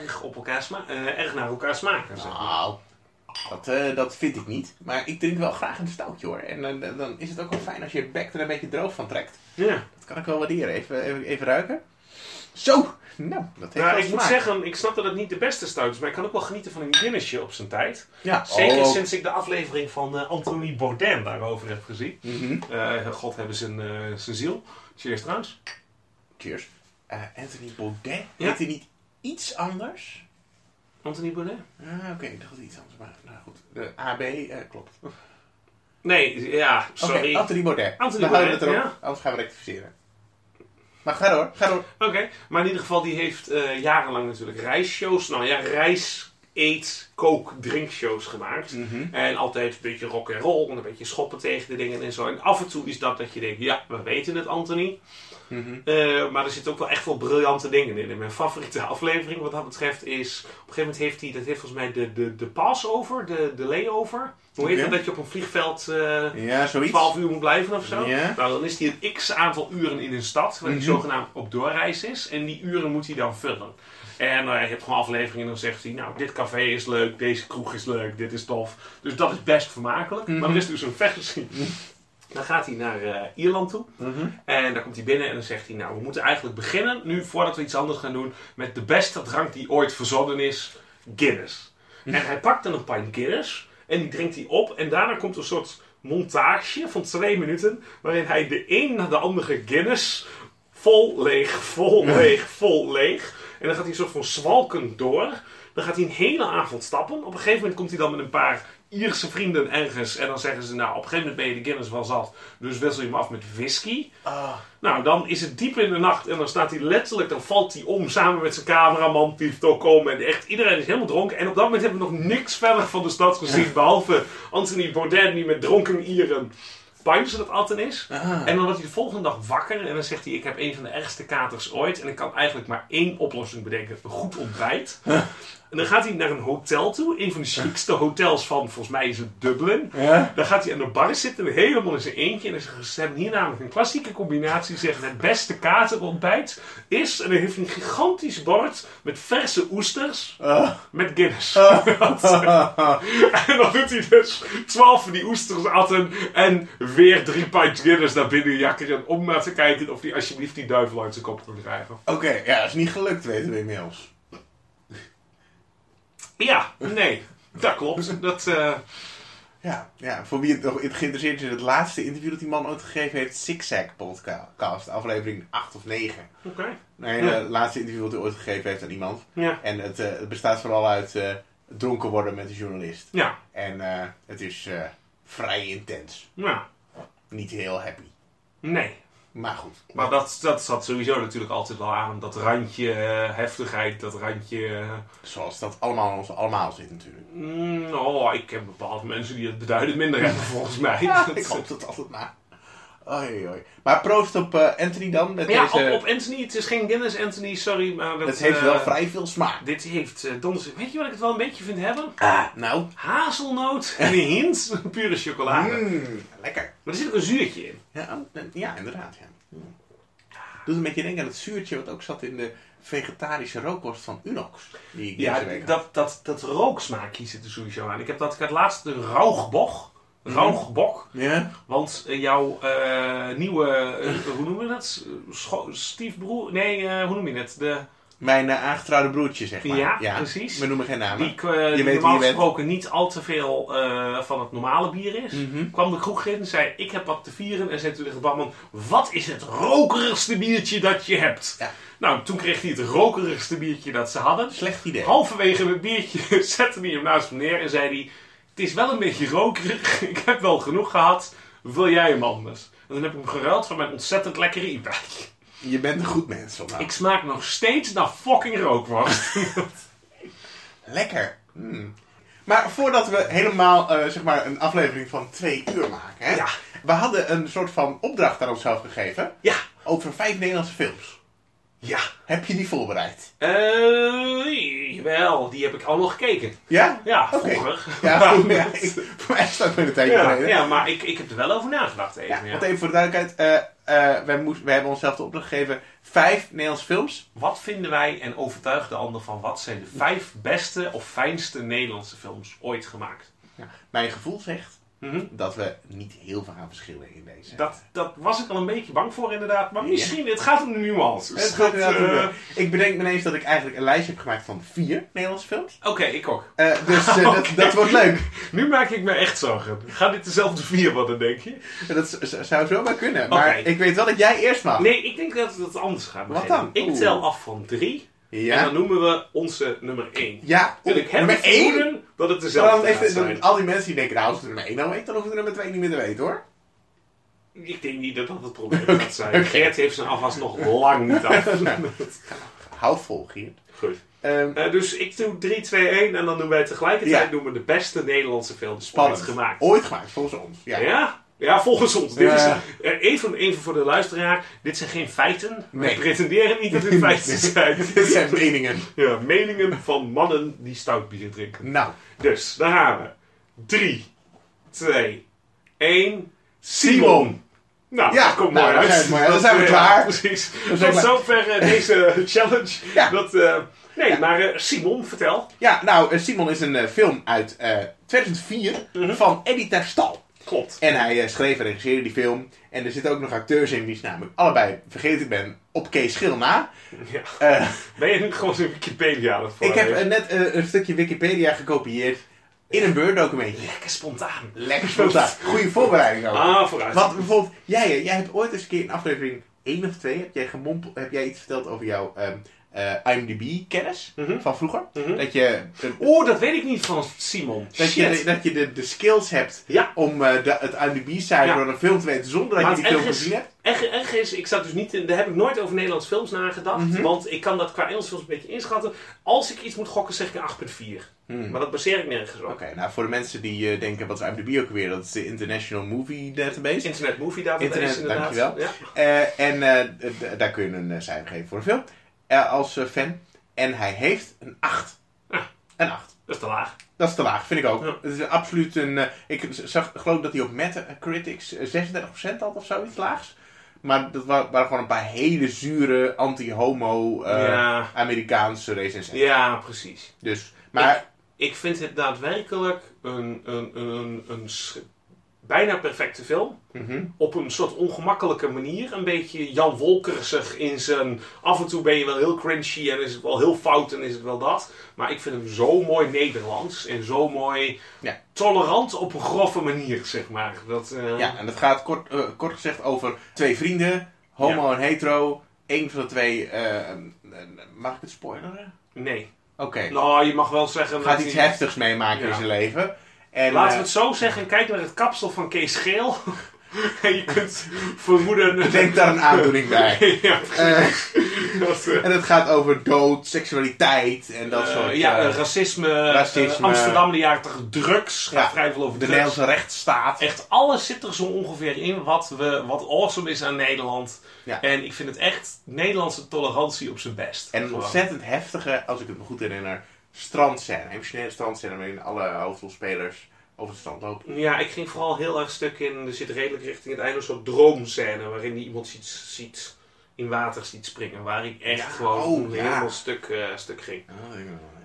erg, op elkaar eh, erg naar elkaar smaken. Zeg maar. Nou, dat, eh, dat vind ik niet. Maar ik drink wel graag een stoutje hoor. En eh, dan is het ook wel fijn als je je bek er een beetje droog van trekt. Ja. Dat kan ik wel waarderen. Even, even, even ruiken. Zo! Nou, dat heeft Nou, ik moet zeggen, ik snap dat het niet de beste stout is, maar ik kan ook wel genieten van een Guinnessje op zijn tijd. Ja, Zeker oh. sinds ik de aflevering van eh, Anthony Bourdain daarover heb gezien. Mhm. Eh, God hebben zijn, eh, zijn ziel. Cheers trouwens. Cheers. Eh, Anthony Baudet. Ja. Heet hij niet iets anders? Anthony Bourdain? Ah, oké, ik dacht iets anders. Maar nou goed. De AB eh, klopt. Nee, ja, sorry. Anthony Baudet. Anthony Dan houden we het erop. Anders gaan we rectificeren. Maar ga door, ga door. Oké, maar in ieder geval, die heeft eh, jarenlang natuurlijk reisshows. Nou ja, reis, eet, kook, drinkshows gemaakt. Mhm. En altijd een beetje rock en roll en een beetje schoppen tegen de dingen en zo. En af en toe is dat dat je denkt, ja, we weten het, Anthony. Mhm. Eh, maar er zitten ook wel echt wel briljante dingen in. En mijn favoriete [laughs] aflevering wat dat betreft is... Op een gegeven moment heeft hij, dat heeft volgens mij de, de, de passover, de, de layover. Hoe heet dat dat je op een vliegveld eh Ja, zoiets. 12 uur moet blijven of zo? Nou, dan is hij een x aantal uren in een stad, waar hij Mhm. zogenaamd op doorreis is. En die uren moet hij dan vullen. En uh, je hebt gewoon afleveringen en dan zegt hij, nou, dit café is leuk, deze kroeg is leuk, dit is tof. Dus dat is best vermakelijk. Mhm. Maar er is dus een versie. [laughs] Dan gaat hij naar eh, Ierland toe. Mhm. En dan komt hij binnen en dan zegt hij, nou, we moeten eigenlijk beginnen, nu voordat we iets anders gaan doen, met de beste drank die ooit verzonnen is, Guinness. En hij pakt dan een pint Guinness en die drinkt hij op en daarna komt een soort montage van twee minuten, waarin hij de een na de andere Guinness vol leeg, vol leeg, vol leeg. En dan gaat hij een soort van zwalkend door. Dan gaat hij een hele avond stappen. Op een gegeven moment komt hij dan met een paar Ierse vrienden ergens. En dan zeggen ze, nou, op een gegeven moment ben je de Guinness wel zat. Dus wissel je hem af met whisky. Ah. Nou, dan is het diep in de nacht en dan staat hij letterlijk, dan valt hij om samen met zijn cameraman, die komen. En echt, iedereen is helemaal dronken. En op dat moment hebben we nog niks verder van de stad gezien, behalve Anthony Bourdain die met dronken Ieren punchen dat Atten is. Ah. En dan wordt hij de volgende dag wakker en dan zegt hij, ik heb een van de ergste katers ooit. En ik kan eigenlijk maar één oplossing bedenken, een goed ontbijt. En dan gaat hij naar een hotel toe, een van de chicste hotels van, volgens mij is het Dublin. Ja? Dan gaat hij aan de bar zitten, helemaal in zijn eentje. En ze, hebben hier namelijk een klassieke combinatie. Ze Zeggen het beste katerontbijt is. En dan heeft hij een gigantisch bord met verse oesters Ah. met Guinness. [laughs] en dan doet hij dus 12 van die oesters atten. En weer drie pint Guinness naar binnen jakkeren. Om maar te kijken of hij alsjeblieft die duivel uit zijn kop kan krijgen. Oké, ja, dat is niet gelukt, weten we inmiddels. Ja, nee. Dat klopt. Dat, eh, Ja, ja, voor wie het nog geïnteresseerd is, het laatste interview dat die man ooit gegeven heeft, Zigzag Podcast, aflevering 8 of 9. Oké. Nee, Ja. het laatste interview dat hij ooit gegeven heeft aan iemand. Ja. En het, eh, het bestaat vooral uit eh, dronken worden met de journalist. Ja. En het is vrij intens. Ja. Niet heel happy. Nee. Maar goed. Maar dat, dat zat sowieso natuurlijk altijd wel aan. Dat randje eh, heftigheid, dat randje... eh, Zoals dat allemaal ons allemaal zit natuurlijk. mm, oh, ik heb bepaalde mensen die het beduidend minder hebben [laughs] volgens mij. Ja, Dat- ik hoop dat altijd maar. Oei, oei. Maar proost op eh, Anthony dan. Met Ja, deze, op, op Anthony. Het is geen Guinness Anthony, sorry. Maar dat, het heeft eh, wel vrij veel smaak. Dit heeft uh, donders... Weet je wat ik het wel een beetje vind hebben? Ah, nou. Hazelnoot [laughs] en een hint pure chocolade. Mm, lekker. Maar er zit ook een zuurtje in. Ja, oh, ja inderdaad. Ja. Doet een beetje denken aan het zuurtje wat ook zat in de vegetarische rookworst van Unox. Die ik Ja, dat, dat, dat rooksmaakje zit er sowieso aan. Ik, heb dat, ik had laatst de rauwgebok. Rauwgebok. Ja? Want jouw eh, nieuwe, eh, hoe noemen we dat? Scho- stiefbroer? Nee, eh, hoe noem je het? De, Mijn aangetrouwde broertje, zeg maar. Ja, precies. We noemen geen namen. die Je die weet normaal je gesproken niet al te veel van het normale bier is. Mhm. Kwam de kroeg in en zei, ik heb wat te vieren. En zei toen tegen de barman, wat is het rokerigste biertje dat je hebt? Ja. Nou, toen kreeg hij het rokerigste biertje dat ze hadden. Slecht idee. Halverwege het biertje [laughs] zette hij hem naast hem neer en zei hij... Het is wel een beetje rokerig, [laughs] ik heb wel genoeg gehad. Wil jij hem anders? En dan heb ik hem geruild voor mijn ontzettend lekkere IPA. Je bent een goed mens, Sonna. Ik smaak nog steeds naar fucking rookworst. [laughs] Lekker. Mm. Maar voordat we helemaal eh, zeg maar een aflevering van twee uur maken. Hè? Ja. We hadden een soort van opdracht aan onszelf gegeven. ja, Over vijf Nederlandse films. Ja. Heb je die voorbereid? Eh, jawel, die heb ik allemaal gekeken. Ja? Ja, Oké. vroeger. Ja, [laughs] goed, [laughs] ja, ik, voor mij staat met een tijdje ja, geleden. ja, maar ik, ik heb er wel over nagedacht even. Ja, ja. want even voor de duidelijkheid. eh eh, wij, moest, wij hebben onszelf de opdracht gegeven. Vijf Nederlandse films. Wat vinden wij en overtuig de ander van wat zijn de vijf beste of fijnste Nederlandse films ooit gemaakt? Mijn gevoel zegt Mhm. dat we niet heel veel gaan verschillen in deze. Dat, dat was ik al een beetje bang voor inderdaad, maar misschien, het gaat om de nuances. Het gaat om eh, de- Ik bedenk me ineens dat ik eigenlijk een lijstje heb gemaakt van vier Nederlandse films. Oké, ik ook. Eh, dus eh, dat, [laughs] dat wordt leuk. Nu maak ik me echt zorgen. Gaan dit dezelfde vier worden, denk je? Dat zou zomaar kunnen. Maar ik weet wel dat jij eerst mag. Nee, ik denk dat het anders gaat Wat dan? Ik Oeh. tel af van drie en Ja? dan noemen we onze nummer één. Ja. En ik heb nummer het één? vermoeden dat het dezelfde zijn. al die mensen die denken, nou als het nummer 1 nou weet, dan hoeft het nummer 2 niet meer te weten hoor. Ik denk niet dat dat het probleem gaat zijn. [laughs] Geert heeft zijn afwas nog lang niet af. [laughs] Houd vol, Geert. Goed. Ehm, Eh, dus ik doe 3, 2, 1 en dan doen wij tegelijkertijd Ja. doen we de beste Nederlandse films spannend. ooit gemaakt. Ooit gemaakt, volgens ons. Ja. Ja? Ja, volgens ons. Dit Ja. is, eh, even, even voor de luisteraar. Dit zijn geen feiten. Wij Nee. pretenderen niet dat dit [laughs] feiten zijn. [laughs] Dit zijn meningen. Ja, meningen van mannen die stout bier drinken. Nou, Dus, daar gaan we. 3, 2, 1. Simon. Nou, Ja, dat komt nou, mooi dan uit. zijn we- dan Dat, zijn we eh, klaar. ja, precies. Tot zover eh, deze [laughs] challenge. Ja. Dat, eh, nee, Ja. maar eh, Simon, vertel. ja, nou, eh, Simon is een eh, film uit eh, 2004 Mhm. van Eddie Terstal. Klopt. En hij eh, schreef en regisseerde die film. En er zitten ook nog acteurs in die namelijk allebei, vergeet ik ben, op Kees Schil na. Ja. Eh, Ben je nu gewoon zo'n Wikipedia aan het ik heb eh, net een stukje Wikipedia gekopieerd in een Word-documentje. Lekker spontaan. Lekker spontaan. Goede voorbereiding ook. Ah, vooruit. Want bijvoorbeeld, jij, jij hebt ooit eens een keer in aflevering 1 of 2 heb jij, gemompeld, heb jij iets verteld over jouw ehm, eh, IMDb-kennis Mhm. van vroeger. Mhm. Dat je, een- Oeh, dat weet ik niet van Simon. dat Shit. je, dat je de, de skills hebt Ja. om eh, de, het IMDb-cijfer Ja. van een film te weten zonder dat Maar je die film gezien hebt. Erg is, ik zat dus niet in, daar heb ik nooit over Nederlandse films nagedacht. Mhm. Want ik kan dat qua Engelse films een beetje inschatten. Als ik iets moet gokken, zeg ik een 8,4. Hmm. Maar dat baseer ik nergens op. Oké, nou voor de mensen die eh, denken, wat is IMDb ook weer? Dat is de International Movie Database. Internet Movie Database Internet, inderdaad. dankjewel. Ja. En daar kun je een cijfer geven voor de film. Eh, als eh, fan. En hij heeft een 8. Ah. Een 8. Dat is te laag. Dat is te laag, vind ik ook. Ja. Het is absoluut een. eh, ik zag, geloof dat hij op Metacritics eh, 36% had of zoiets laags. Maar dat wa- waren gewoon een paar hele zure anti-homo ja. Amerikaanse recensenten. ja, precies. Dus, maar Ik vind het daadwerkelijk een, een, een, een sch- bijna perfecte film. mhm. Op een soort ongemakkelijke manier. Een beetje Jan Wolkersig in zijn... Af en toe ben je wel heel cringy en is het wel heel fout en is het wel dat. Maar ik vind hem zo mooi Nederlands. En zo mooi Ja. tolerant op een grove manier, zeg maar. Dat, eh, ja, en dat gaat kort, eh, kort gezegd over twee vrienden, homo en hetero. Eén van de twee. eh, mag ik het spoileren? Nee. Oké. Nou, je mag wel zeggen... Gaat iets heftigs meemaken in zijn leven. En, Laten eh, we het zo zeggen. Kijk naar het kapsel van Kees Geel. [laughs] en je kunt vermoeden... Denk daar een aandoening bij. [laughs] ja, Eh, dat, eh, en het gaat over dood, seksualiteit en dat Eh, soort... ja, eh, eh, racisme, racisme. eh, Amsterdam de jaren 80, drugs, gaat Ja, vrij veel over de drugs. Nederlandse rechtsstaat. Echt alles zit er zo ongeveer in wat, we, wat awesome is aan Nederland. Ja. En ik vind het echt Nederlandse tolerantie op zijn best. En een ontzettend heftige, als ik het me goed herinner, strandscène. Emotionele strandscène waarin alle hoofdrolspelers over het strand lopen. Ja, ik ging vooral heel erg stuk in, er zit redelijk richting het einde een soort droomscène waarin die iemand ziet, ziet in water ziet springen. Waar ik echt Ja, gewoon oh, ja. helemaal stuk, eh, stuk ging.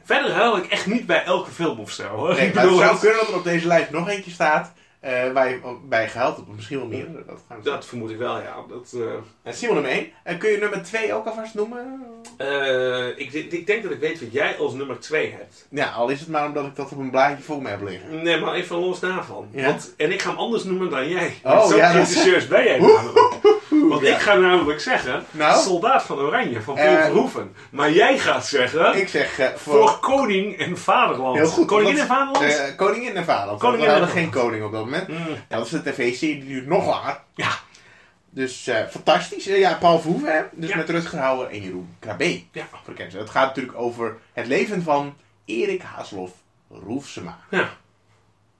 Verder huil ik echt niet bij elke film of zo. Hoor. Nee, ik maar het bedoel, zou kunnen dat er op deze lijst nog eentje staat eh, waar je bij gehaald hebt. Misschien wel meer. Dat gaan we dat vermoed ik wel, ja. Dat, eh, En Simon nummer 1. En kun je nummer 2 ook alvast noemen? Eh, ik, ik denk dat ik weet wat jij als nummer 2 hebt. Ja, al is het maar omdat ik dat op een blaadje voor me heb liggen. Nee, maar even los daarvan. Ja? Want, en ik ga hem anders noemen dan jij. Oh, Zo ja, dat- ben jij namelijk. Want ja. ik ga namelijk zeggen, Nou? soldaat van Oranje, van Paul Eh, Verhoeven. Maar jij gaat zeggen, Ik zeg eh, voor, voor... koning en vaderland. Heel goed. Koningin en vaderland? eh, koningin en vaderland. Koningin we en hadden geen koning op dat moment. Mm, Ja, dat is een tv-serie, die duurt nog langer. Ja. Dus fantastisch. Ja, Paul Verhoeven, hè? Dus Ja. met Rutger Hauer en Jeroen Krabbe. Ja. Voor de. Het gaat natuurlijk over het leven van Erik Haaslof Roefsema. Ja.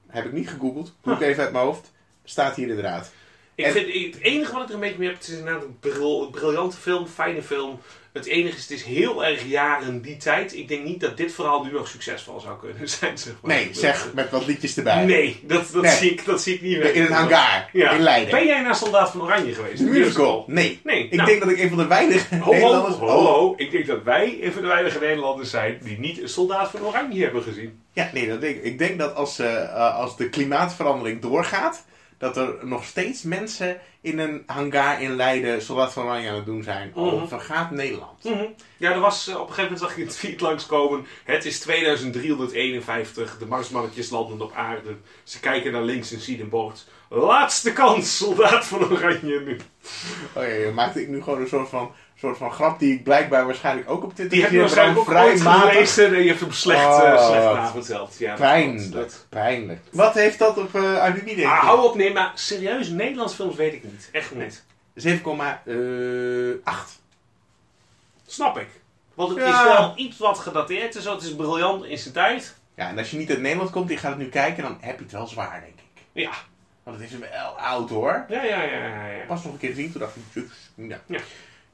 Heb ik niet gegoogeld. Doe ik even uit mijn hoofd. Staat hier inderdaad. Ik En- vind, het enige wat ik er een beetje mee heb, het is inderdaad een bril- briljante film, fijne film. Het enige is, het is heel erg jaren die tijd. Ik denk niet dat dit verhaal nu nog succesvol zou kunnen [laughs] zijn. Zeg maar. Nee, zeg met wat liedjes erbij. Nee, dat, dat, Nee. Zie, ik, dat zie ik niet In weten. een hangar Ja. in Leiden. Ben jij naar Soldaat van Oranje geweest? Musical? Nee. Nee, Ik nou, denk dat ik een van de weinige Ho, ho, Nederlanders... ho, ho. Ik denk dat wij een van de weinige Nederlanders zijn die niet een Soldaat van Oranje hebben gezien. Ja, nee, dat denk ik. Ik denk dat als, eh, eh, als de klimaatverandering doorgaat, dat er nog steeds mensen in een hangar in Leiden Soldaat van Oranje aan het doen zijn. Al vergaat Nederland. Mhm. Ja, er was, eh, op een gegeven moment zag je het tweet langskomen. Het is 2351, de marsmannetjes landen op aarde. Ze kijken naar links en zien een bord. Laatste kans, soldaat van Oranje nu. Oh ja, je maakte ik nu gewoon een soort van, soort van grap die ik blijkbaar waarschijnlijk ook op Twitter Die heb je waarschijnlijk ook vrij matig. gelezen en je hebt hem slecht, Oh, eh, slecht wat naverteld. Ja, Pijnlijk, dat- pijnlijk. Wat heeft dat op uh, IMDb denk je? Ah, hou op, nee, maar serieus, Nederlands films weet ik niet. Echt niet. 7,8. Snap ik. Want het Ja. is wel iets wat gedateerd is. Het is briljant in zijn tijd. Ja, en als je niet uit Nederland komt en je gaat het nu kijken, dan heb je het wel zwaar, denk ik. Ja. Want het is wel oud hoor. Ja, ja, ja, ja. ja. Pas nog een keer gezien, toen dacht ik, "Zus, ja. Ja.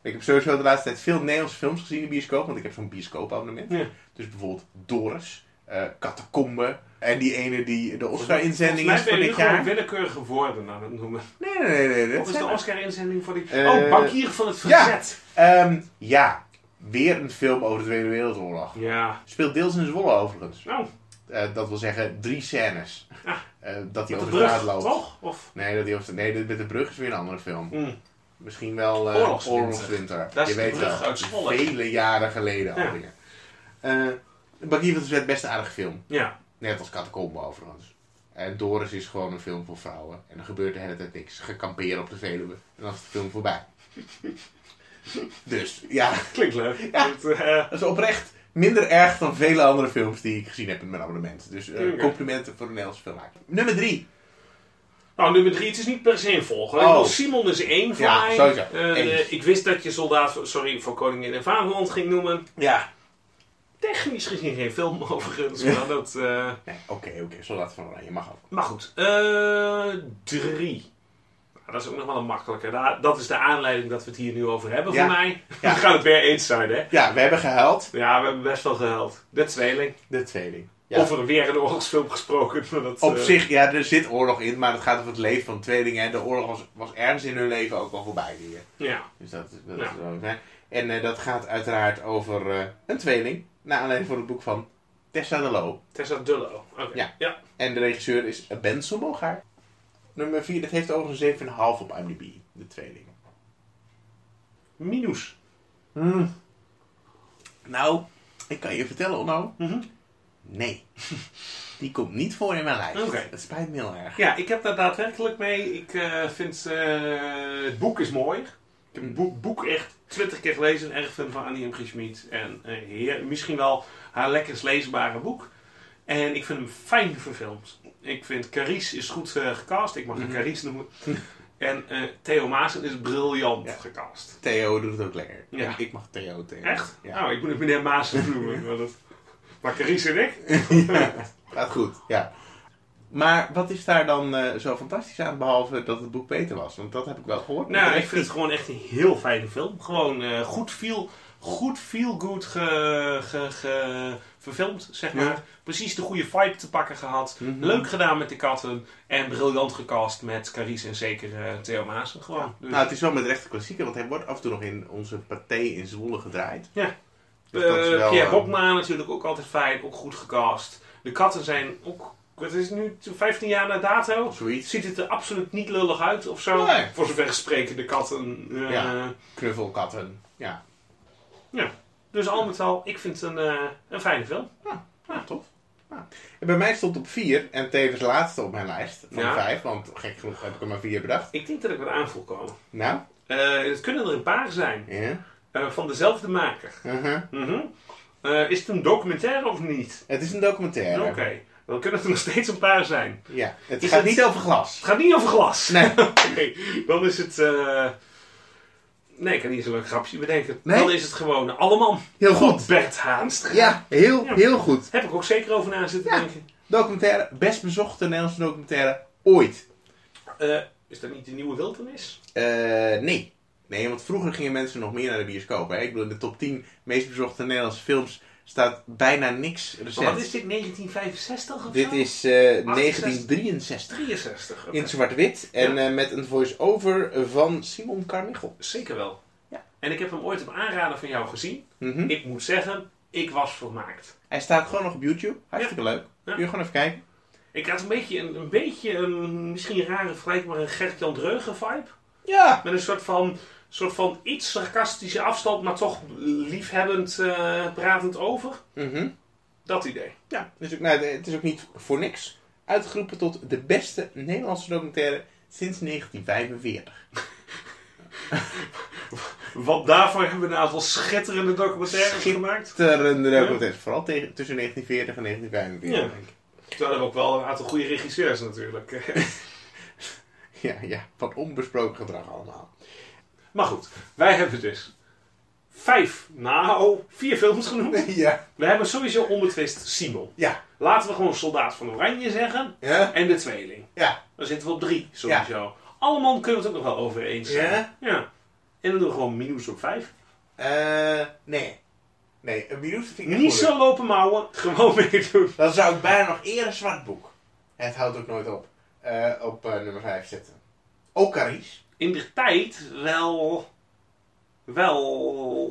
Ik heb sowieso de laatste tijd veel Nederlandse films gezien in de bioscoop, want ik heb zo'n bioscoopabonnement. Ja. Dus bijvoorbeeld Doris, eh Catacombe en die ene die de Oscar-inzending is je dit jaar. willekeurige woorden aan het noemen. Nee, nee, nee. nee, Wat is de Oscar-inzending voor die... Eh, oh, Bankier van het ja. Verzet. Ehm, ja, weer een film over de Tweede Wereldoorlog. Ja. Speelt deels in Zwolle overigens. Nou, dat wil zeggen drie scènes. Ah. Dat hij de over de straat brug, loopt. toch? Of... Nee, dat hij over, nee, met de brug is weer een andere film. Hm. Misschien wel eh Oorlogswinter. Oorlogswinter. Dat is Je weet wel. uit Zwolle. Vele jaren geleden Ja. alweer. Van de Zwet, best een aardige film. Ja. Net als Catacombe overigens. En Doris is gewoon een film voor vrouwen. En er gebeurt de hele tijd niks. Gekamperen op de Veluwe. En dan is de film voorbij. [laughs] dus ja, Klinkt leuk. Ja. Eh, dat is oprecht minder erg dan vele andere films die ik gezien heb in mijn abonnement. Dus eh, complimenten voor de Nederlandse filmmaker. Nummer drie. Nou, nummer drie, het is niet per se een volger. Oh. Simon is één voor Ja, mij. sowieso. Eh, ik wist dat je soldaat, sorry, voor Koningin en Vaderland ging noemen. Ja. Technisch gezien geen film [laughs] overigens, maar dat... eh, Nee, oké, oké. Soldaat van Oranje mag ook. Maar goed, eh, drie. Nou, dat is ook nog wel een makkelijke. Da- Dat is de aanleiding dat we het hier nu over hebben Ja. voor mij. Ja. [laughs] We gaan het weer eens zijn, hè? Ja, we hebben gehuild. Ja, we hebben best wel gehuild. De tweeling. De tweeling. Ja. Over weer een oorlogsfilm gesproken. [laughs] Dat, Op eh, zich, ja, er zit oorlog in, maar het gaat over het leven van tweelingen. En de oorlog was, was ergens in hun leven ook wel voorbij hier. Ja. Dus dat, dat Ja. is wel fijn. En eh, dat gaat uiteraard over eh, een tweeling. Naar aanleiding van het boek van Tessa de Loo. Tessa Dullo. Oké. Ja. ja. En de regisseur is Ben Sommelgaard. Nummer 4, dat heeft overigens een 7,5 op IMDb. De tweeling. Minus. Nou, ik kan je vertellen, Onno. Mhm. Nee. [laughs] Die komt niet voor in mijn lijst. Oké. Dat spijt me heel erg. Ja, ik heb daar daadwerkelijk mee. Ik eh, vind eh, het boek is mooi. Ik heb het boek, boek echt twintig keer gelezen. Erg fan van Annie M. G. Schmid. En eh, heer, misschien wel haar lekkerst leesbare boek. En ik vind hem fijn verfilmd. Ik vind Carice is goed gecast. Ik mag hem Mhm. Carice noemen. En Theo Maassen is briljant Ja. gecast. Theo doet het ook lekker. Ja. Ik mag Theo Theo. Echt? Ja. Nou, ik moet het meneer Maassen [laughs] noemen. maar, dat... maar Carice en ik? [laughs] Gaat goed, ja. Maar wat is daar dan eh, zo fantastisch aan, behalve dat het boek beter was? Want dat heb ik wel gehoord. Nou, ik vind het gewoon echt een heel fijne film. Gewoon eh, goed feel, goed feel good ge, ge, ge- verfilmd, zeg maar. Ja. Precies de goede vibe te pakken gehad. Mhm. Leuk gedaan met de katten. En briljant gecast met Carice en zeker eh, Theo Maassen. Gewoon. Dus, Nou, het is wel met rechte klassieker, want hij wordt af en toe nog in onze paté in Zwolle gedraaid. Ja. Dus wel, Pierre eh, Bokma natuurlijk ook altijd fijn. Ook goed gecast. De katten zijn ook... Wat is het nu? 15 jaar na dato? Zoiets. Ziet het er absoluut niet lullig uit of zo? Nee. Voor zover sprekende katten. Ja. Knuffelkatten. Ja. Dus al met al, ik vind het een, een fijne film. Ja, tof. Ja. En bij mij stond op 4 en tevens laatste op mijn lijst van Ja. 5, want gek genoeg heb ik er maar 4 bedacht. Ik denk dat ik wat aan voel komen. Nou, het kunnen er een paar zijn. ja. Eh, van dezelfde maker. Uh-huh. Mhm. Eh, is het een documentaire of niet? Het is een documentaire. Oké, dan kunnen het er nog steeds een paar zijn. Ja, het Is gaat het- niet over glas. Het gaat niet over glas. Nee. [laughs] Oké, dan is het... eh, Nee, ik kan niet zo'n leuk grapje bedenken. Nee? Dan is het gewoon Alleman. Heel goed. Bert Haans. Ja, heel, Ja. heel goed. Heb ik ook zeker over na zitten Ja. denken. Documentaire, best bezochte Nederlandse documentaire ooit. Is dat niet de nieuwe wildernis? Eh, nee. Nee, want vroeger gingen mensen nog meer naar de bioscoop. Hè? Ik bedoel, in de top 10 meest bezochte Nederlandse films staat bijna niks Maar recent. wat is dit, 1965 of Dit zo? is eh, 1963. 63. oké. In zwart-wit. En Ja. eh, met een voice-over van Simon Carmichael. Zeker wel. Ja. En ik heb hem ooit op aanraden van jou gezien. Mhm. Ik moet zeggen, ik was vermaakt. Hij staat gewoon nog op YouTube. Hartstikke leuk. Ja. Kun je gewoon even kijken. Ik had een beetje een, een, beetje een misschien een rare vergelijking, maar een Gert-Jan Dreugen vibe. Ja. Met een soort van, soort van iets sarcastische afstand, maar toch liefhebbend eh, pratend over. Mhm. Dat idee. Ja, dus ook, nou, het is ook niet voor niks uitgeroepen tot de beste Nederlandse documentaire sinds 1945. Want daarvoor hebben we een aantal schitterende documentaires gemaakt. Schitterende documentaires, vooral tegen, tussen 1940 en 1945. Ja. denk ik. Hebben we ook wel een aantal goede regisseurs natuurlijk. [laughs] Ja, ja, van onbesproken gedrag allemaal. Maar goed, wij hebben dus vijf, nou, vier films genoemd. [laughs] Ja. We hebben sowieso onbetwist Simon. Ja. Laten we gewoon Soldaat van Oranje zeggen. Ja? En de tweeling. Ja. Dan zitten we op drie, sowieso. Allemaal kunnen we het ook nog wel over eens zijn. Ja? Ja. En dan doen we gewoon Minus op vijf. Eh, nee. Nee, een minuut vind ik echt Niet moeilijk. zo lopen mouwen, [laughs] gewoon meedoen. Dan zou ik bijna nog eerder Zwartboek. Het houdt ook nooit op. eh, op eh, nummer 5 zetten. Ook Carice. In de tijd wel... Wel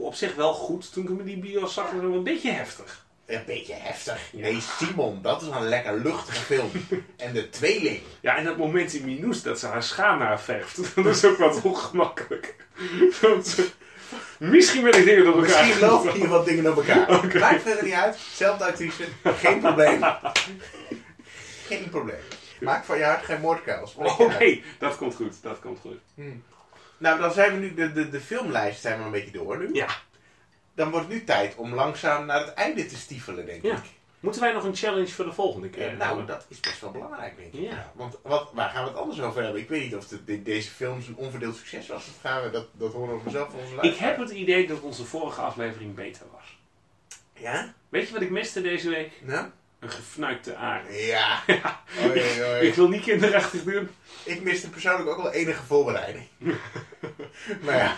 op zich wel goed. Toen ik hem in die bios zag, was het een beetje heftig. Een beetje heftig. Ja. Nee, Simon, dat is een lekker luchtige film. [laughs] en de tweeling. Ja, en dat moment in Minus dat ze haar schaam naar verft. [laughs] Dat is ook wat ongemakkelijk. Misschien ben ik dingen door elkaar. Misschien lopen hier wat dingen op elkaar. [laughs] Oké. Maakt verder niet uit. Zelfde actrice. Geen probleem. Geen probleem. Maak van je hart geen moordkuil. [laughs] Oké, dat komt goed. Dat komt goed. Nou, dan zijn we nu de, de, de filmlijst zijn we een beetje door nu. Ja. Dan wordt het nu tijd om langzaam naar het einde te stiefelen, denk Ja. ik. Moeten wij nog een challenge voor de volgende keer? Eh, nou, dat is best wel belangrijk, denk ik. Ja. Want wat, waar gaan we het anders over hebben? Ik weet niet of de, de- deze film een onverdeeld succes was. Dat, gaan we, dat, dat horen we vanzelf van onze Ik heb het idee dat onze vorige aflevering beter was. Ja? Weet je wat ik miste deze week? Nou? Een gefnuikte aard. Ja. [laughs] Oei, oei. Ik wil niet kinderachtig doen. Ik miste persoonlijk ook wel enige voorbereiding. [laughs] maar ja.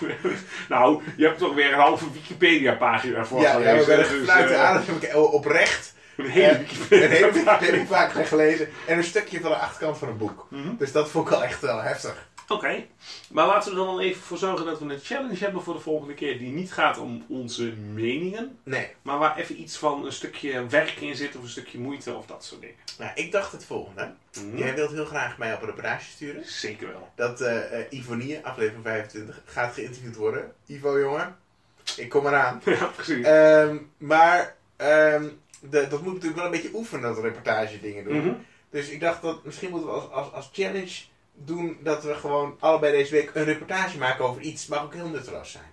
Nou, je hebt toch weer een halve Wikipedia-pagina voor Ja, ja, gelezen. werden dus, gefluit eh, heb ik oprecht Een hele Eh, een hele Wikipedia [laughs] gelezen. En een stukje van de achterkant van een boek. Mhm. Dus dat vond ik wel echt wel heftig. Oké, maar laten we er dan even voor zorgen dat we een challenge hebben voor de volgende keer die niet gaat om onze meningen, Nee. maar waar even iets van een stukje werk in zit of een stukje moeite of dat soort dingen. Nou, ik dacht het volgende. Mhm. Jij wilt heel graag mij op een reportage sturen. Zeker wel. Dat eh eh, Ivonie, aflevering 25, gaat geïnterviewd worden. Ivo, jongen. Ik kom eraan. [laughs] Ja, precies. Ehm, maar ehm, de, dat moet natuurlijk wel een beetje oefenen, dat reportage dingen doen. Mhm. Dus ik dacht dat misschien moeten we als, als, als challenge doen dat we gewoon allebei deze week een reportage maken over iets. Mag ook heel nutteloos zijn.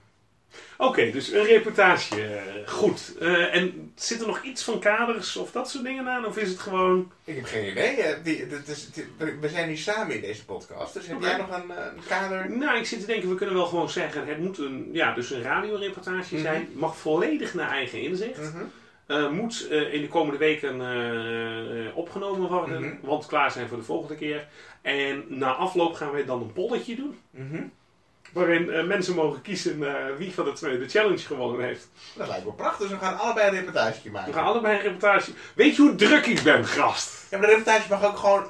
Oké, dus een reportage. goed. Eh, en zit er nog iets van kaders of dat soort dingen aan? Of is het gewoon... Ik heb geen idee. eh, die, is, we- zijn hier samen in deze podcast. Dus heb jij nog een, eh, een kader? Nou, ik zit te denken, we kunnen wel gewoon zeggen... Het moet een, ja, dus een radioreportage Mhm. zijn. Mag volledig naar eigen inzicht. Mhm. Eh, moet eh, in de komende weken eh, opgenomen worden, Mhm. want klaar zijn voor de volgende keer. En na afloop gaan wij dan een polletje doen, Mhm. waarin mensen mogen kiezen wie van de twee de challenge gewonnen heeft. Dat lijkt me prachtig. Dus we gaan allebei een reportage We maken. gaan allebei een reportage. Weet je hoe druk ik ben, gast? Ja, maar de reportage mag ook gewoon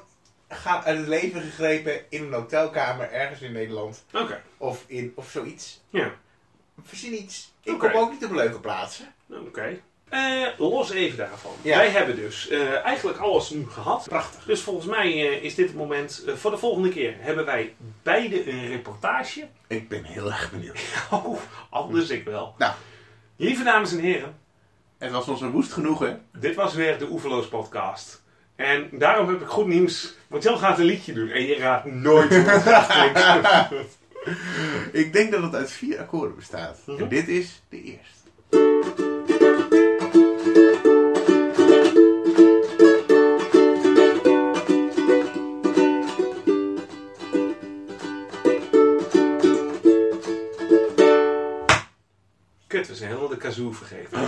gaan uit het leven gegrepen in een hotelkamer ergens in Nederland. Oké, Of, in, of zoiets. ja, Verzin iets. Ik kom ook niet op leuke plaatsen. oké. Eh, los even daarvan. Ja. Wij hebben dus eh, eigenlijk alles nu gehad. Prachtig. Dus volgens mij eh, is dit het moment. voor de volgende keer hebben wij beide een reportage. Ik ben heel erg benieuwd. [laughs] Oh, anders ik wel. Nou. Lieve dames en heren, Het was ons een woest genoegen. dit was weer de Oeverloos podcast. En daarom heb ik goed nieuws, want Jan gaat een liedje doen en je raadt nooit hoe het. [laughs] Ik denk dat het uit vier akkoorden bestaat. Mhm. En dit is de eerste. Zijn helemaal de kazoo vergeten.